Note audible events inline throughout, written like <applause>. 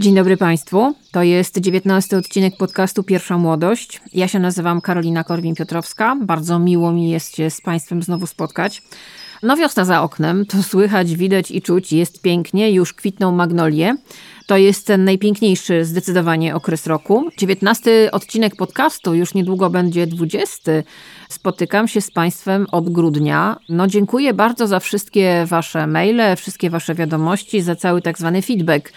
Dzień dobry Państwu. To jest dziewiętnasty odcinek podcastu Pierwsza Młodość. Ja się nazywam Karolina Korwin-Piotrowska. Bardzo miło mi jest się z Państwem znowu spotkać. No wiosna za oknem, to słychać, widać i czuć, jest pięknie, już kwitną magnolie. To jest ten najpiękniejszy zdecydowanie okres roku. 19 odcinek podcastu, już niedługo będzie 20. Spotykam się z Państwem od grudnia. No dziękuję bardzo za wszystkie Wasze maile, wszystkie Wasze wiadomości, za cały tak zwany feedback.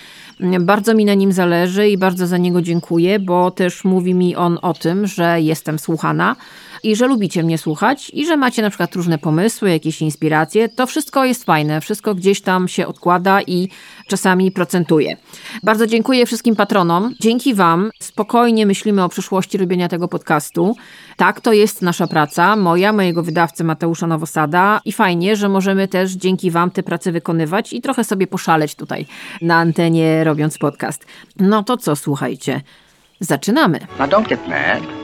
Bardzo mi na nim zależy i bardzo za niego dziękuję, bo też mówi mi on o tym, że jestem słuchana i że lubicie mnie słuchać i że macie na przykład różne pomysły, jakieś inspiracje. To wszystko jest fajne, wszystko gdzieś tam się odkłada i czasami procentuje. Bardzo dziękuję wszystkim patronom. Dzięki Wam spokojnie myślimy o przyszłości robienia tego podcastu. Tak, to jest nasza praca, moja, mojego wydawcy Mateusza Nowosada i fajnie, że możemy też dzięki Wam te prace wykonywać i trochę sobie poszaleć tutaj na antenie robiąc podcast. No to co, słuchajcie, zaczynamy. Now don't get mad.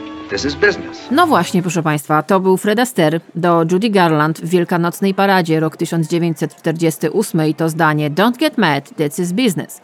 No właśnie, proszę Państwa, to był Fred Astaire do Judy Garland w Wielkanocnej Paradzie rok 1948 i to zdanie Don't get mad, this is business.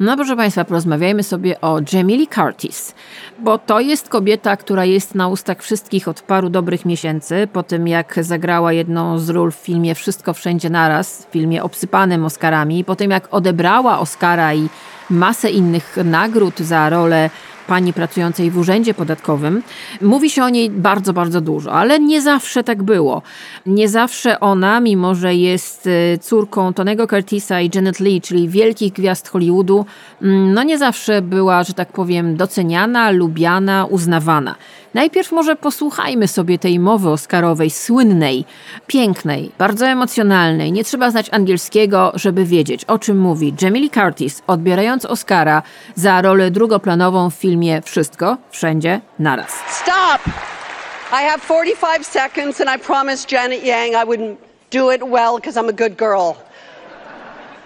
No proszę Państwa, porozmawiajmy sobie o Jamie Lee Curtis, bo to jest kobieta, która jest na ustach wszystkich od paru dobrych miesięcy, po tym jak zagrała jedną z ról w filmie Wszystko Wszędzie Naraz, w filmie obsypanym Oscarami, po tym jak odebrała Oscara i masę innych nagród za rolę pani pracującej w urzędzie podatkowym. Mówi się o niej bardzo, bardzo dużo, ale nie zawsze tak było. Nie zawsze ona, mimo że jest y, córką Tonego Curtisa i Janet Lee, czyli wielkich gwiazd Hollywoodu, mm, no nie zawsze była, że tak powiem, doceniana, lubiana, uznawana. Najpierw może posłuchajmy sobie tej mowy Oscarowej, słynnej, pięknej, bardzo emocjonalnej. Nie trzeba znać angielskiego, żeby wiedzieć, o czym mówi Jamie Lee Curtis, odbierając Oscara za rolę drugoplanową w filmie Wszystko, Wszędzie, Naraz. Stop! I have 45 seconds and I promised Janet Yang I wouldn't do it well because I'm a good girl.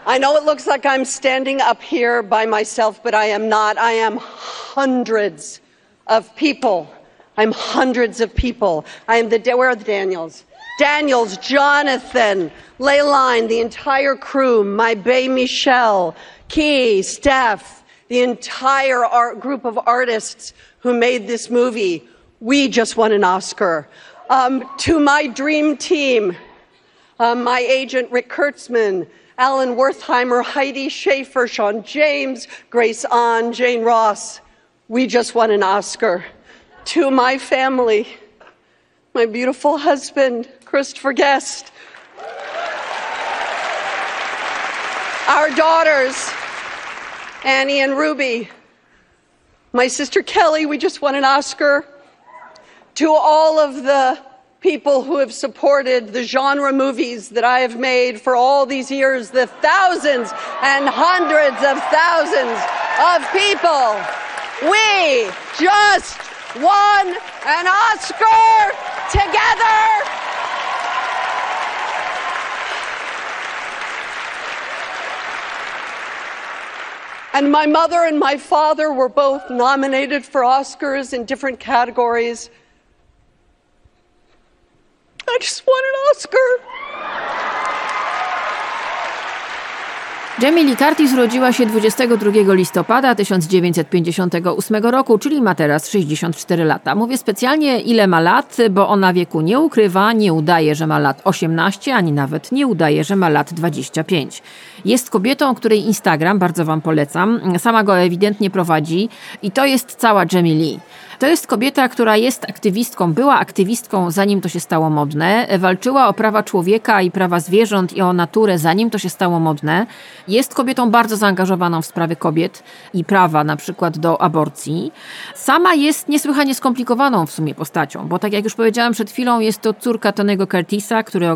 I know it looks like I'm standing up here by myself, but I am not. I am hundreds of people I'm hundreds of people. I am the, where are the Daniels? Daniels, Jonathan, Leyline, the entire crew, my Bay Michelle, Key, Steph, the entire art, group of artists who made this movie. We just won an Oscar. Um, to my dream team, um, my agent Rick Kurtzman, Alan Wertheimer, Heidi Schaefer, Sean James, Grace Ahn, Jane Ross. We just won an Oscar to my family, my beautiful husband, Christopher Guest, our daughters, Annie and Ruby, my sister Kelly, we just won an Oscar, to all of the people who have supported the genre movies that I have made for all these years, the thousands and hundreds of thousands of people. We just won an Oscar together. And my mother and my father were both nominated for Oscars in different categories. I just won an Oscar. Jamie Lee Curtis urodziła się 22 listopada 1958 roku, czyli ma teraz 64 lata. Mówię specjalnie ile ma lat, bo ona wieku nie ukrywa, nie udaje, że ma lat 18, ani nawet nie udaje, że ma lat 25. Jest kobietą, której Instagram, bardzo Wam polecam, sama go ewidentnie prowadzi i to jest cała Jamie Lee. To jest kobieta, która jest aktywistką, była aktywistką zanim to się stało modne, walczyła o prawa człowieka i prawa zwierząt i o naturę zanim to się stało modne. Jest kobietą bardzo zaangażowaną w sprawy kobiet i prawa na przykład do aborcji. Sama jest niesłychanie skomplikowaną w sumie postacią, bo tak jak już powiedziałam przed chwilą, jest to córka Tonego Curtisa, który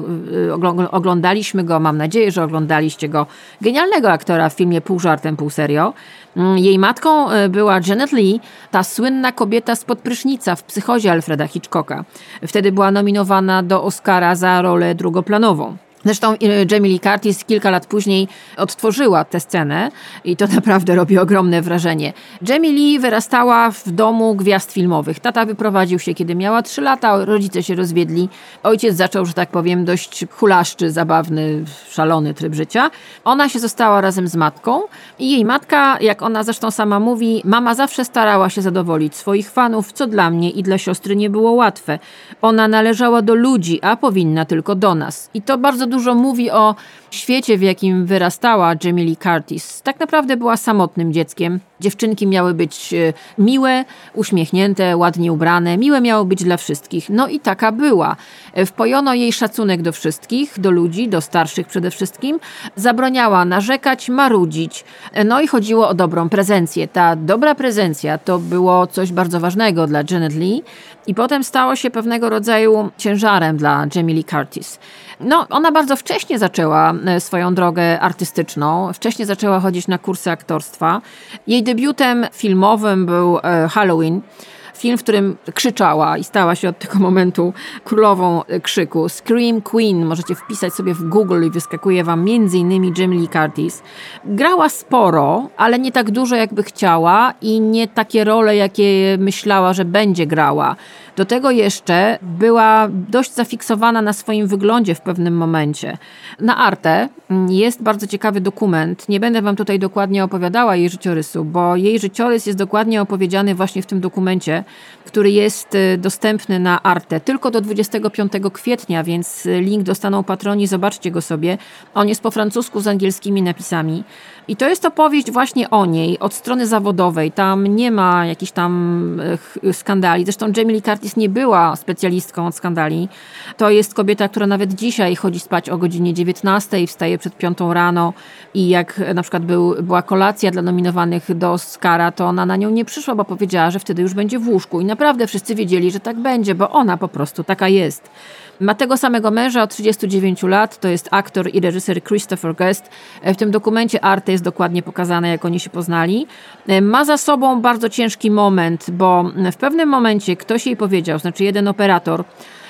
oglądaliśmy go, mam nadzieję, że oglądaliście go, genialnego aktora w filmie Pół żartem, pół serio. Mm, jej matką e, była Janet Lee, ta słynna kobieta spod prysznica w psychozie Alfreda Hitchcocka. Wtedy była nominowana do Oscara za rolę drugoplanową. Zresztą y, Jamie Lee Curtis kilka lat później odtworzyła tę scenę i to <laughs> naprawdę robi ogromne wrażenie. Jamie Lee wyrastała w domu gwiazd filmowych. Tata wyprowadził się, kiedy miała 3 lata, rodzice się rozwiedli. Ojciec zaczął, że tak powiem, dość hulaszczy, zabawny, szalony tryb życia. Ona się została razem z matką i jej matka, jak ona zresztą sama mówi, mama zawsze starała się zadowolić swoich fanów, co dla mnie i dla siostry nie było łatwe. Ona należała do ludzi, a powinna tylko do nas. I to bardzo dużo mówi o świecie, w jakim wyrastała Jamie Lee Curtis. Tak naprawdę była samotnym dzieckiem. Dziewczynki miały być e, miłe, uśmiechnięte, ładnie ubrane. Miłe miało być dla wszystkich. No i taka była. E, wpojono jej szacunek do wszystkich, do ludzi, do starszych przede wszystkim. Zabraniała narzekać, marudzić. E, no i chodziło o dobrą prezencję. Ta dobra prezencja to było coś bardzo ważnego dla Janet Lee i potem stało się pewnego rodzaju ciężarem dla Jamie Lee Curtis. No, ona bardzo wcześnie zaczęła e, swoją drogę artystyczną. Wcześniej zaczęła chodzić na kursy aktorstwa. Jej debiutem filmowym był e, Halloween film, w którym krzyczała i stała się od tego <laughs> momentu królową e, krzyku. Scream Queen, możecie wpisać sobie w Google i wyskakuje wam innymi Jamie Lee Curtis. Grała sporo, ale nie tak dużo jakby chciała i nie takie role, jakie myślała, że będzie grała. Do tego jeszcze była dość zafiksowana na swoim wyglądzie w pewnym momencie. Na Arte jest bardzo ciekawy dokument. Nie będę wam tutaj dokładnie opowiadała jej życiorysu, bo jej życiorys jest dokładnie opowiedziany właśnie w tym dokumencie, który jest y, dostępny na Arte tylko do 25 kwietnia, więc link dostaną patroni, zobaczcie go sobie. On jest po francusku z angielskimi napisami. I to jest opowieść właśnie o niej, od strony zawodowej. Tam nie ma jakichś tam skandali. Zresztą Jamie Lee Curtis nie była specjalistką od skandali. To jest kobieta, która nawet dzisiaj chodzi spać o godzinie 19, wstaje przed 5 rano i jak na przykład był, była kolacja dla nominowanych do Oscara, to ona na nią nie przyszła, bo powiedziała, że wtedy już będzie w łóżku. I naprawdę wszyscy wiedzieli, że tak będzie, bo ona po prostu taka jest. Ma tego samego męża od 39 lat, to jest aktor i reżyser Christopher Guest. W tym dokumencie Arte jest dokładnie pokazane, jak oni się poznali. Ma za sobą bardzo ciężki moment, bo w pewnym momencie ktoś jej powiedział, znaczy jeden operator,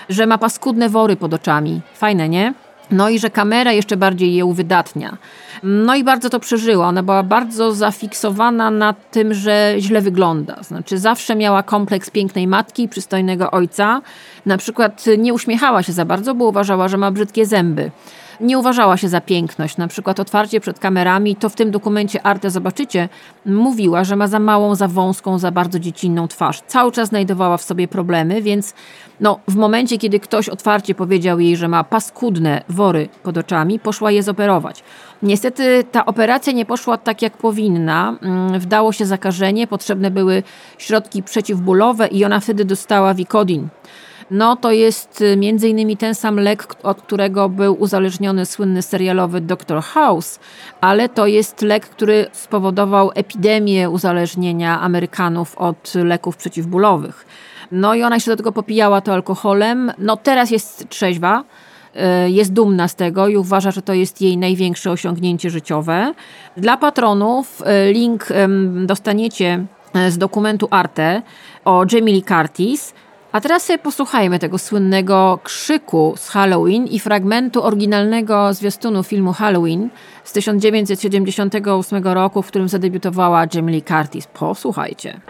że ma paskudne wory pod oczami. Fajne, nie? No i że kamera jeszcze bardziej je uwydatnia. No i bardzo to przeżyła. Ona była bardzo zafiksowana na tym, że źle wygląda. Znaczy zawsze miała kompleks pięknej matki i przystojnego ojca. Na przykład nie uśmiechała się za bardzo, bo uważała, że ma brzydkie zęby nie uważała się za piękność. Na przykład otwarcie przed kamerami, to w tym dokumencie Arte zobaczycie, mówiła, że ma za małą, za wąską, za bardzo dziecinną twarz. Cały czas znajdowała w sobie problemy, więc no, w momencie, kiedy ktoś otwarcie powiedział jej, że ma paskudne wory pod oczami, poszła je zoperować. Niestety ta operacja nie poszła tak, jak powinna. Mm, wdało się zakażenie, potrzebne były środki przeciwbólowe i ona wtedy dostała Vicodin no to jest y, między innymi ten sam lek, od którego był uzależniony słynny serialowy Dr. House, ale to jest lek, który spowodował epidemię uzależnienia Amerykanów od leków przeciwbólowych. No i ona jeszcze do tego popijała to alkoholem. No teraz jest trzeźwa, y, jest dumna z tego i uważa, że to jest jej największe osiągnięcie życiowe. Dla patronów y, link dostaniecie z dokumentu Arte o Jamie Lee Curtis. A teraz sobie posłuchajmy tego słynnego krzyku z Halloween i fragmentu oryginalnego zwiastunu filmu Halloween z 1978 roku, w którym zadebiutowała Jamie Lee Curtis. Posłuchajcie.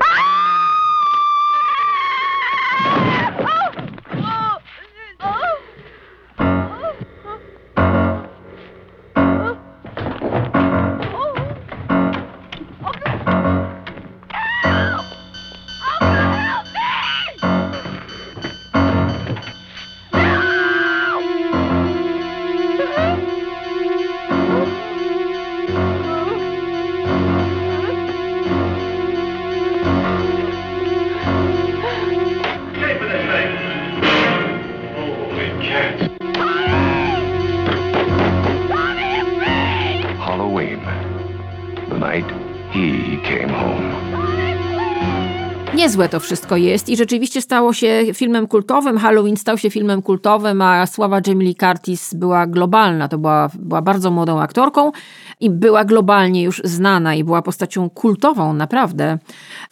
Niezłe to wszystko jest i rzeczywiście stało się filmem kultowym. Halloween stał się filmem kultowym, a sława Jamie Lee Curtis była globalna. To była, była bardzo młodą aktorką i była globalnie już znana i była postacią kultową, naprawdę.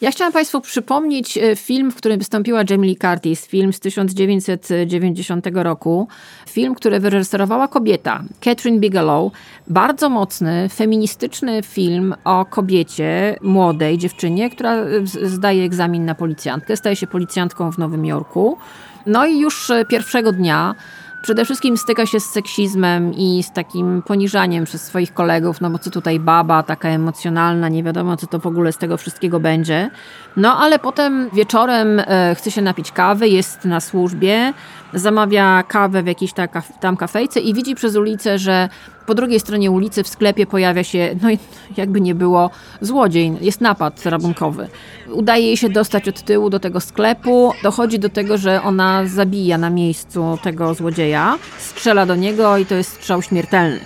Ja chciałam Państwu przypomnieć e, film, w którym wystąpiła Jamie Lee Curtis, film z 1990 roku, film, który wyreżyserowała kobieta, Catherine Bigelow. Bardzo mocny, feministyczny film o kobiecie, młodej dziewczynie, która zdaje egzamin na policjantkę, staje się policjantką w Nowym Jorku. No i już e, pierwszego dnia przede wszystkim styka się z seksizmem i z takim poniżaniem przez swoich kolegów, no bo co tutaj baba, taka emocjonalna, nie wiadomo co to w ogóle z tego wszystkiego będzie. No ale potem wieczorem e, chce się napić kawy, jest na służbie, zamawia kawę w jakiejś tam kafejce i widzi przez ulicę, że po drugiej stronie ulicy w sklepie pojawia się, no jakby nie było, złodziej. Jest napad rabunkowy. Udaje jej się dostać od tyłu do tego sklepu. Dochodzi do tego, że ona zabija na miejscu tego złodzieja, strzela do niego i to jest strzał śmiertelny.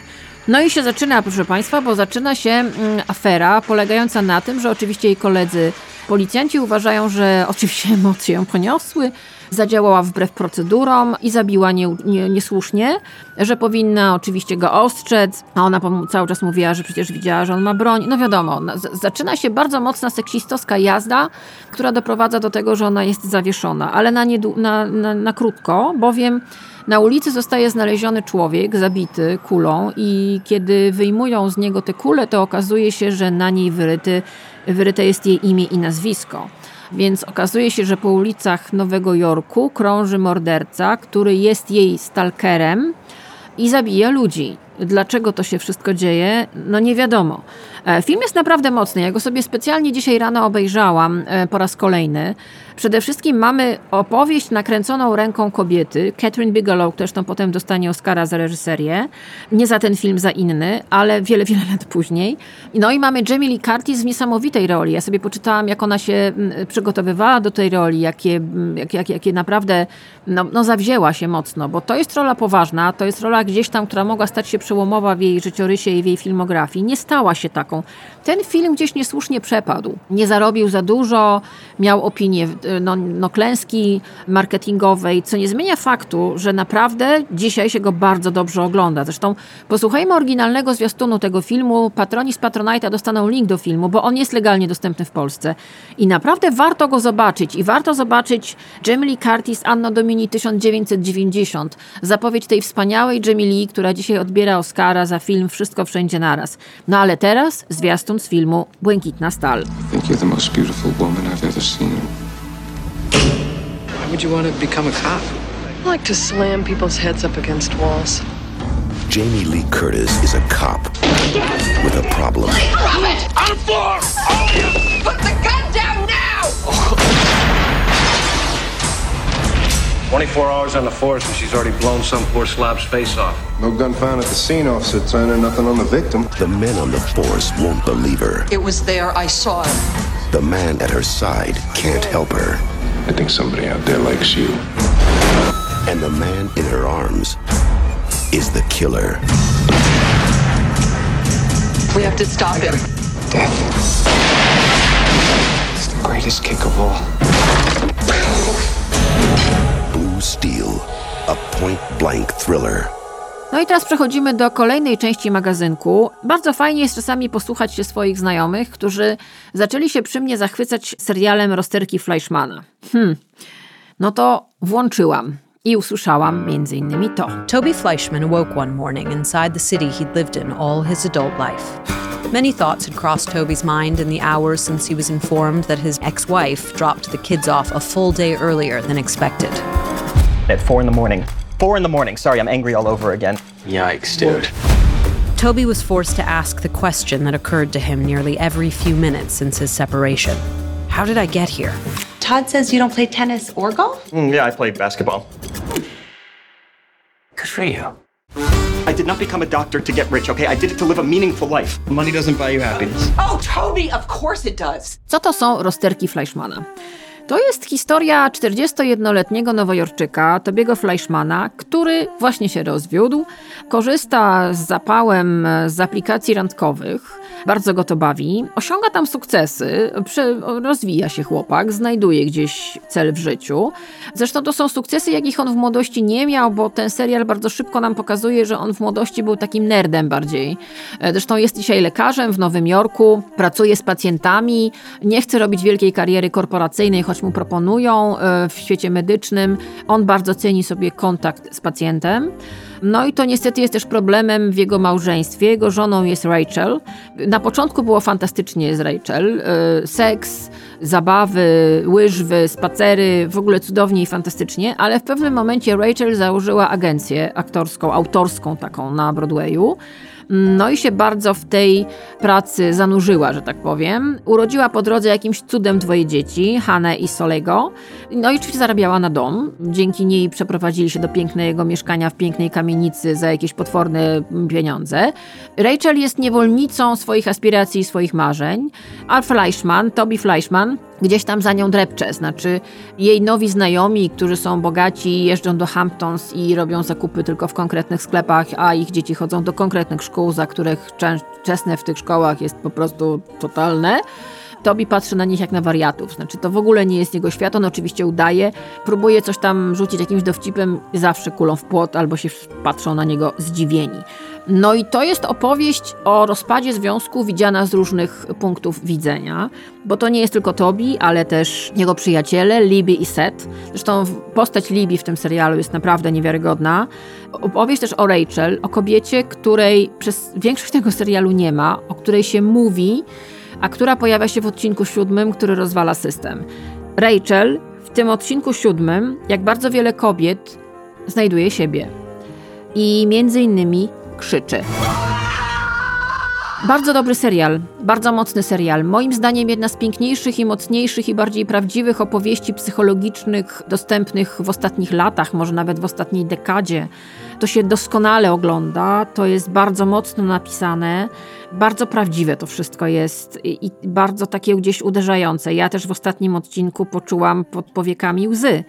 No i się zaczyna, proszę Państwa, bo zaczyna się mm, afera polegająca na tym, że oczywiście jej koledzy policjanci uważają, że oczywiście emocje ją poniosły, zadziałała wbrew procedurom i zabiła nie, nie, niesłusznie, że powinna oczywiście go ostrzec, a ona cały czas mówiła, że przecież widziała, że on ma broń. No wiadomo, zaczyna się bardzo mocna seksistowska jazda, która doprowadza do tego, że ona jest zawieszona, ale na, na, na, na krótko, bowiem na ulicy zostaje znaleziony człowiek zabity kulą i kiedy wyjmują z niego te kule, to okazuje się, że na niej wyryty, wyryte jest jej imię i nazwisko. Więc okazuje się, że po ulicach Nowego Jorku krąży morderca, który jest jej stalkerem i zabija ludzi. Dlaczego to się wszystko dzieje? No nie wiadomo. E, film jest naprawdę mocny. Ja go sobie specjalnie dzisiaj rano obejrzałam e, po raz kolejny. Przede wszystkim mamy opowieść nakręconą ręką kobiety, Catherine Bigelow, zresztą potem dostanie Oscara za reżyserię. Nie za ten film, za inny, ale wiele, wiele lat później. No i mamy Jamie Lee Curtis w niesamowitej roli. Ja sobie poczytałam, jak ona się mm, przygotowywała do tej roli, jakie, mm, jak, jak, jakie naprawdę no, no zawzięła się mocno, bo to jest rola poważna, to jest rola gdzieś tam, która mogła stać się przełomowa w jej życiorysie i w jej filmografii. Nie stała się taką. Ten film gdzieś niesłusznie przepadł. Nie zarobił za dużo, miał opinię no, no, klęski marketingowej, co nie zmienia faktu, że naprawdę dzisiaj się go bardzo dobrze ogląda. Zresztą posłuchajmy oryginalnego zwiastunu tego filmu. Patroni z Patronite'a dostaną link do filmu, bo on jest legalnie dostępny w Polsce. I naprawdę warto go zobaczyć. I warto zobaczyć Jamie Lee Curtis Anno Domini 1990. Zapowiedź tej wspaniałej Jamie Lee, która dzisiaj odbiera Oscara za film Wszystko Wszędzie Naraz. No ale teraz zwiastun z filmu Błękitna Stal. I think you're the most beautiful woman I've ever seen. Why would you want to become a cop? I like to slam people's heads up against walls. Jamie Lee Curtis is a cop with a problem. Robert! On the floor! Put the gun 24 hours on the force and she's already blown some poor slob's face off. No gun found at the scene, Officer Turner. Nothing on the victim. The men on the force won't believe her. It was there. I saw it. The man at her side can't help her. I think somebody out there likes you. And the man in her arms is the killer. We have to stop him. Death. It's the greatest kick of all. Steel, a point-blank thriller. No i teraz przechodzimy do kolejnej części magazynku. Bardzo fajnie jest czasami posłuchać się swoich znajomych, którzy zaczęli się przy mnie zachwycać serialem Rozterki Fleischmana. Hmm, no to włączyłam i usłyszałam między innymi to. Toby Fleischman awoke one morning inside the city he'd lived in all his adult life. Many thoughts had crossed Toby's mind in the hours since he was informed that his ex-wife dropped the kids off a full day earlier than expected. At four in the morning, Four in the morning. Sorry, I'm angry all over again. Yikes, dude. Toby was forced to ask the question that occurred to him nearly every few minutes since his separation How did I get here? Todd says you don't play tennis or golf? Mm, yeah, I play basketball. Good for you. I did not become a doctor to get rich, okay? I did it to live a meaningful life. Money doesn't buy you happiness. Oh, Toby, of course it does. Co to są rozterki Fleischmana? To jest historia 41-letniego nowojorczyka, Tobiego Fleischmana, który właśnie się rozwiódł, korzysta z zapałem z aplikacji randkowych, Bardzo go to bawi. Osiąga tam sukcesy, rozwija się chłopak, znajduje gdzieś cel w życiu. Zresztą to są sukcesy, jakich on w młodości nie miał, bo ten serial bardzo szybko nam pokazuje, że on w młodości był takim nerdem bardziej. E, zresztą jest dzisiaj lekarzem w Nowym Jorku, pracuje z pacjentami, nie chce robić wielkiej kariery korporacyjnej, choć mu proponują e, w świecie medycznym. On bardzo ceni sobie kontakt z pacjentem. No i to niestety jest też problemem w jego małżeństwie. Jego żoną jest Rachel. Na początku było fantastycznie z Rachel. E, seks, zabawy, łyżwy, spacery, w ogóle cudownie i fantastycznie, ale w pewnym momencie Rachel założyła agencję aktorską, autorską taką na Broadwayu. No i się bardzo w tej pracy zanurzyła, że tak powiem. Urodziła po drodze jakimś cudem dwoje dzieci, Hanę i Solego. No i oczywiście zarabiała na dom. Dzięki niej przeprowadzili się do pięknego mieszkania w pięknej kamienicy za jakieś potworne pieniądze. Rachel jest niewolnicą swoich aspiracji i swoich marzeń. Al Fleischman, Toby Fleischman, gdzieś tam za nią drepcze. Znaczy, jej nowi znajomi, którzy są bogaci, jeżdżą do Hamptons i robią zakupy tylko w konkretnych sklepach, a ich dzieci chodzą do konkretnych szkół, za których czesne w tych szkołach jest po prostu totalne. Tobi patrzy na nich jak na wariatów. Znaczy, to w ogóle nie jest jego świat. On oczywiście udaje, próbuje coś tam rzucić jakimś dowcipem, zawsze kulą w płot, albo się patrzą na niego zdziwieni. No i to jest opowieść o rozpadzie związku widziana z różnych punktów widzenia, bo to nie jest tylko Tobi, ale też jego przyjaciele, Libby i Seth. Zresztą postać Libby w tym serialu jest naprawdę niewiarygodna. Opowieść też o Rachel, o kobiecie, której przez większość tego serialu nie ma, o której się mówi, a która pojawia się w odcinku siódmym, który rozwala system. Rachel w tym odcinku siódmym, jak bardzo wiele kobiet, znajduje siebie. I między innymi krzyczy. Bardzo dobry serial, bardzo mocny serial. Moim zdaniem jedna z piękniejszych i mocniejszych i bardziej prawdziwych opowieści psychologicznych dostępnych w ostatnich latach, może nawet w ostatniej dekadzie. To się doskonale ogląda, to jest bardzo mocno napisane, bardzo prawdziwe to wszystko jest i, bardzo takie gdzieś uderzające. Ja też w ostatnim odcinku poczułam pod powiekami łzy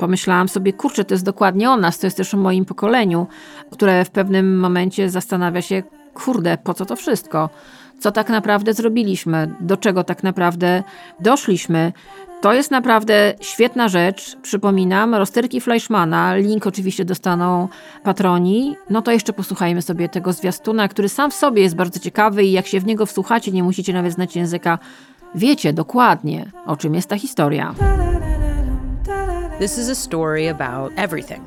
pomyślałam sobie, kurczę, to jest dokładnie o nas, to jest też o moim pokoleniu, które w pewnym momencie zastanawia się, kurde, po co to wszystko? Co tak naprawdę zrobiliśmy? Do czego tak naprawdę doszliśmy? To jest naprawdę świetna rzecz. Przypominam, rozterki Fleischmana, link oczywiście dostaną patroni. No to jeszcze posłuchajmy sobie tego zwiastuna, który sam w sobie jest bardzo ciekawy i jak się w niego wsłuchacie, nie musicie nawet znać języka, wiecie dokładnie, o czym jest ta historia. This is a story about everything.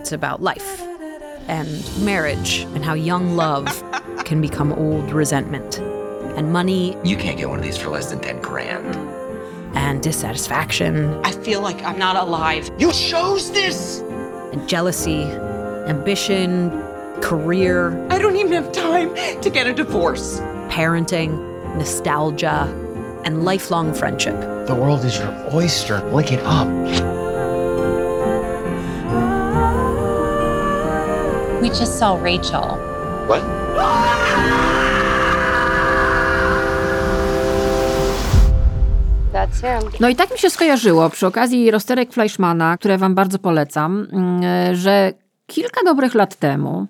It's about life and marriage and how young love <laughs> can become old resentment and money. You can't get one of these for less than 10 grand. And dissatisfaction. I feel like I'm not alive. You chose this! And jealousy, ambition, career. I don't even have time to get a divorce. Parenting, nostalgia, and lifelong friendship. The world is your oyster. Lick it up. We just saw Rachel. What? No i tak mi się skojarzyło przy okazji rozterek Fleischmana, które wam bardzo polecam, mm, że kilka dobrych lat temu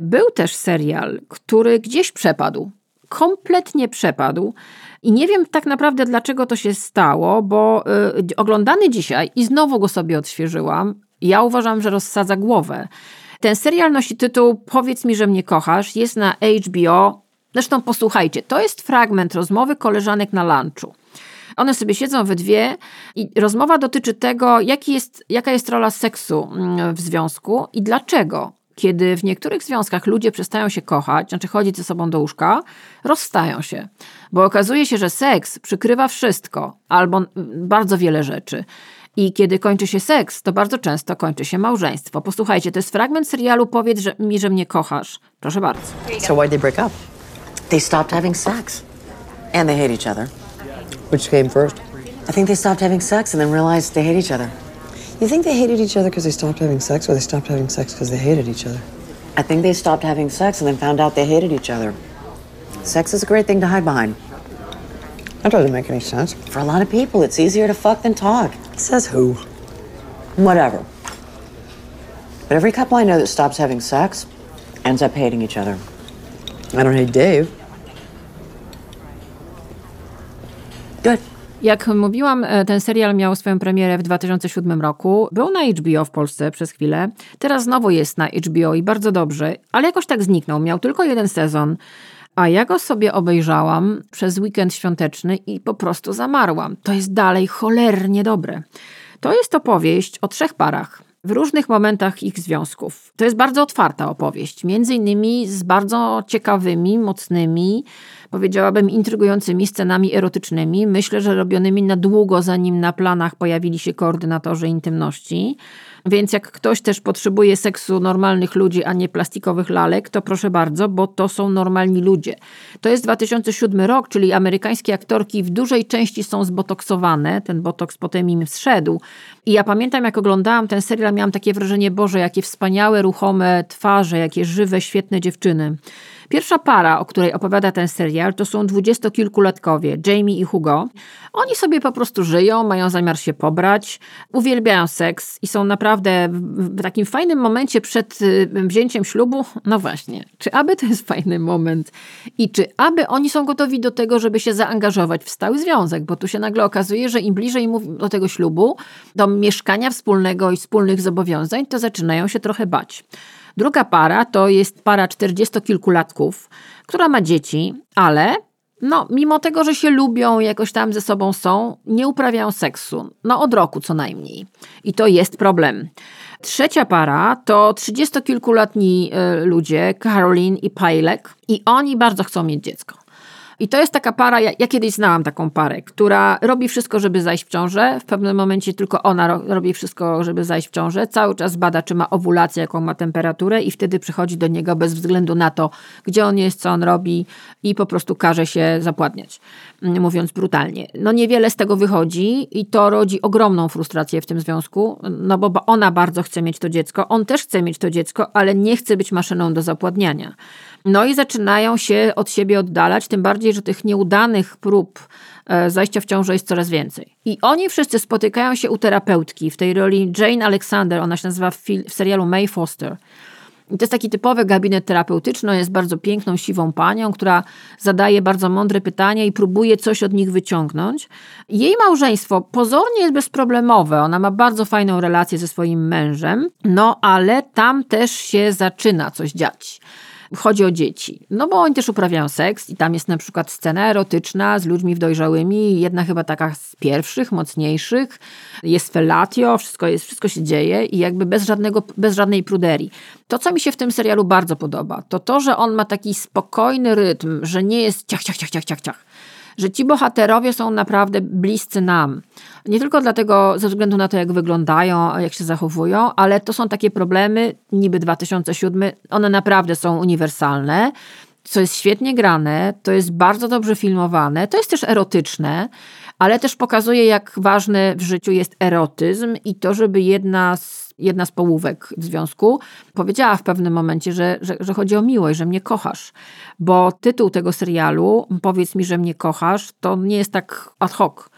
był też serial, który gdzieś przepadł. Kompletnie przepadł. I nie wiem tak naprawdę, dlaczego to się stało, bo y, oglądany dzisiaj i znowu go sobie odświeżyłam. Ja uważam, że rozsadza głowę. Ten serial nosi tytuł Powiedz mi, że mnie kochasz. Jest na HBO. Zresztą posłuchajcie, to jest fragment rozmowy koleżanek na lunchu. One sobie siedzą we dwie i rozmowa dotyczy tego, jaki jest, jaka jest rola seksu mm, w związku i dlaczego kiedy w niektórych związkach ludzie przestają się kochać, znaczy chodzić ze sobą do łóżka, rozstają się. Bo okazuje się, że seks przykrywa wszystko albo bardzo wiele rzeczy. I kiedy kończy się seks, to bardzo często kończy się małżeństwo. Posłuchajcie, to jest fragment serialu Powiedz że, mi, że mnie kochasz. Proszę bardzo. So why'd they break up? They stopped having sex. And they hate each other. Which came first? I think they stopped having sex and then realized they hate each other. You think they hated each other because they stopped having sex, or they stopped having sex because they hated each other? I think they stopped having sex and then found out they hated each other. Sex is a great thing to hide behind. That doesn't make any sense. For a lot of people, it's easier to fuck than talk. Says who? Whatever. But every couple I know that stops having sex ends up hating each other. I don't hate Dave. Good. Jak mówiłam, e, ten serial miał swoją premierę w 2007 roku. Był na HBO w Polsce przez chwilę. Teraz znowu jest na HBO i bardzo dobrze, ale jakoś tak zniknął. Miał tylko jeden sezon. A ja go sobie obejrzałam przez weekend świąteczny i po prostu zamarłam. To jest dalej cholernie dobre. To jest opowieść o trzech parach w różnych momentach ich związków. To jest bardzo otwarta opowieść, między innymi z bardzo ciekawymi, mocnymi, powiedziałabym intrygującymi scenami erotycznymi. Myślę, że robionymi na długo, zanim na planach pojawili się koordynatorzy intymności. Więc jak ktoś też potrzebuje seksu normalnych ludzi, a nie plastikowych lalek, to proszę bardzo, bo to są normalni ludzie. To jest 2007 rok, czyli amerykańskie aktorki w dużej części są zbotoksowane. Ten botoks potem im zszedł. I ja pamiętam, jak oglądałam ten serial, miałam takie wrażenie, Boże, jakie wspaniałe, ruchome twarze, jakie żywe, świetne dziewczyny. Pierwsza para, o której opowiada ten serial, to są dwudziestokilkulatkowie, Jamie i Hugo. Oni sobie po prostu żyją, mają zamiar się pobrać, uwielbiają seks i są naprawdę w takim fajnym momencie przed y, wzięciem ślubu. No właśnie, czy aby to jest fajny moment i czy aby oni są gotowi do tego, żeby się zaangażować w stały związek, bo tu się nagle okazuje, że im bliżej do tego ślubu, do mieszkania wspólnego i wspólnych zobowiązań, to zaczynają się trochę bać. Druga para to jest para czterdziestokilkulatków, która ma dzieci, ale no, mimo tego, że się lubią, jakoś tam ze sobą są, nie uprawiają seksu. No, od roku co najmniej. I to jest problem. Trzecia para to trzydziestokilkuletni y, ludzie, Caroline i Pajlek, i oni bardzo chcą mieć dziecko. I to jest taka para, ja, ja, kiedyś znałam taką parę, która robi wszystko, żeby zajść w ciążę. W pewnym momencie tylko ona ro, robi wszystko, żeby zajść w ciążę. Cały czas bada, czy ma owulację, jaką ma temperaturę i wtedy przychodzi do niego bez względu na to, gdzie on jest, co on robi i po prostu każe się zapładniać, mm, mówiąc brutalnie. No niewiele z tego wychodzi i to rodzi ogromną frustrację w tym związku, no bo ona bardzo chce mieć to dziecko, on też chce mieć to dziecko, ale nie chce być maszyną do zapładniania. No i zaczynają się od siebie oddalać, tym bardziej, że tych nieudanych prób e, zajścia w ciążę jest coraz więcej. I oni wszyscy spotykają się u terapeutki w tej roli Jane Alexander, ona się nazywa w, w serialu May Foster. I to jest taki typowy gabinet terapeutyczny, jest bardzo piękną, siwą panią, która zadaje bardzo mądre pytania i próbuje coś od nich wyciągnąć. Jej małżeństwo pozornie jest bezproblemowe, ona ma bardzo fajną relację ze swoim mężem, no ale tam też się zaczyna coś dziać chodzi o dzieci. No bo oni też uprawiają seks i tam jest na przykład scena erotyczna z ludźmi dojrzałymi, jedna chyba taka z pierwszych, mocniejszych. Jest fellatio, wszystko, jest, wszystko się dzieje i jakby bez, żadnego, bez żadnej pruderii. To, co mi się w tym serialu bardzo podoba, to to, że on ma taki spokojny rytm, że nie jest ciach, ciach, ciach, ciach, ciach, ciach że ci bohaterowie są naprawdę bliscy nam. Nie tylko dlatego, ze względu na to, jak wyglądają, jak się zachowują, ale to są takie problemy, niby 2007, one naprawdę są uniwersalne co jest świetnie grane, to jest bardzo dobrze filmowane, to jest też erotyczne, ale też pokazuje, jak ważny w życiu jest erotyzm i to, żeby jedna z jedna z połówek w związku powiedziała w pewnym momencie, że, że, że chodzi o miłość, że mnie kochasz. Bo tytuł tego serialu, powiedz mi, że mnie kochasz, to nie jest tak ad hoc